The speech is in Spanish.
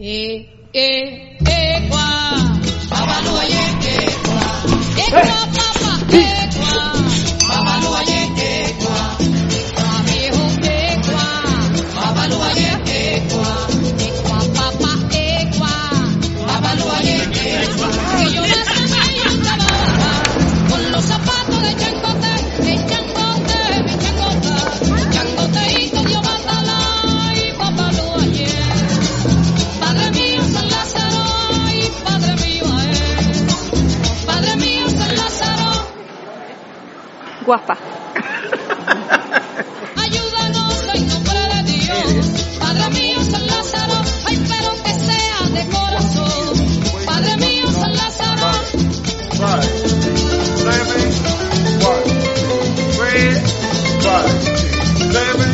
eh, eh, eh, guá, guapa. Ayúdanos en nombre de Dios. Padre mío, San Lázaro, ay, pero que sea de corazón. Padre mío, San Lázaro. Right. Seven, one. Red, right. Seven,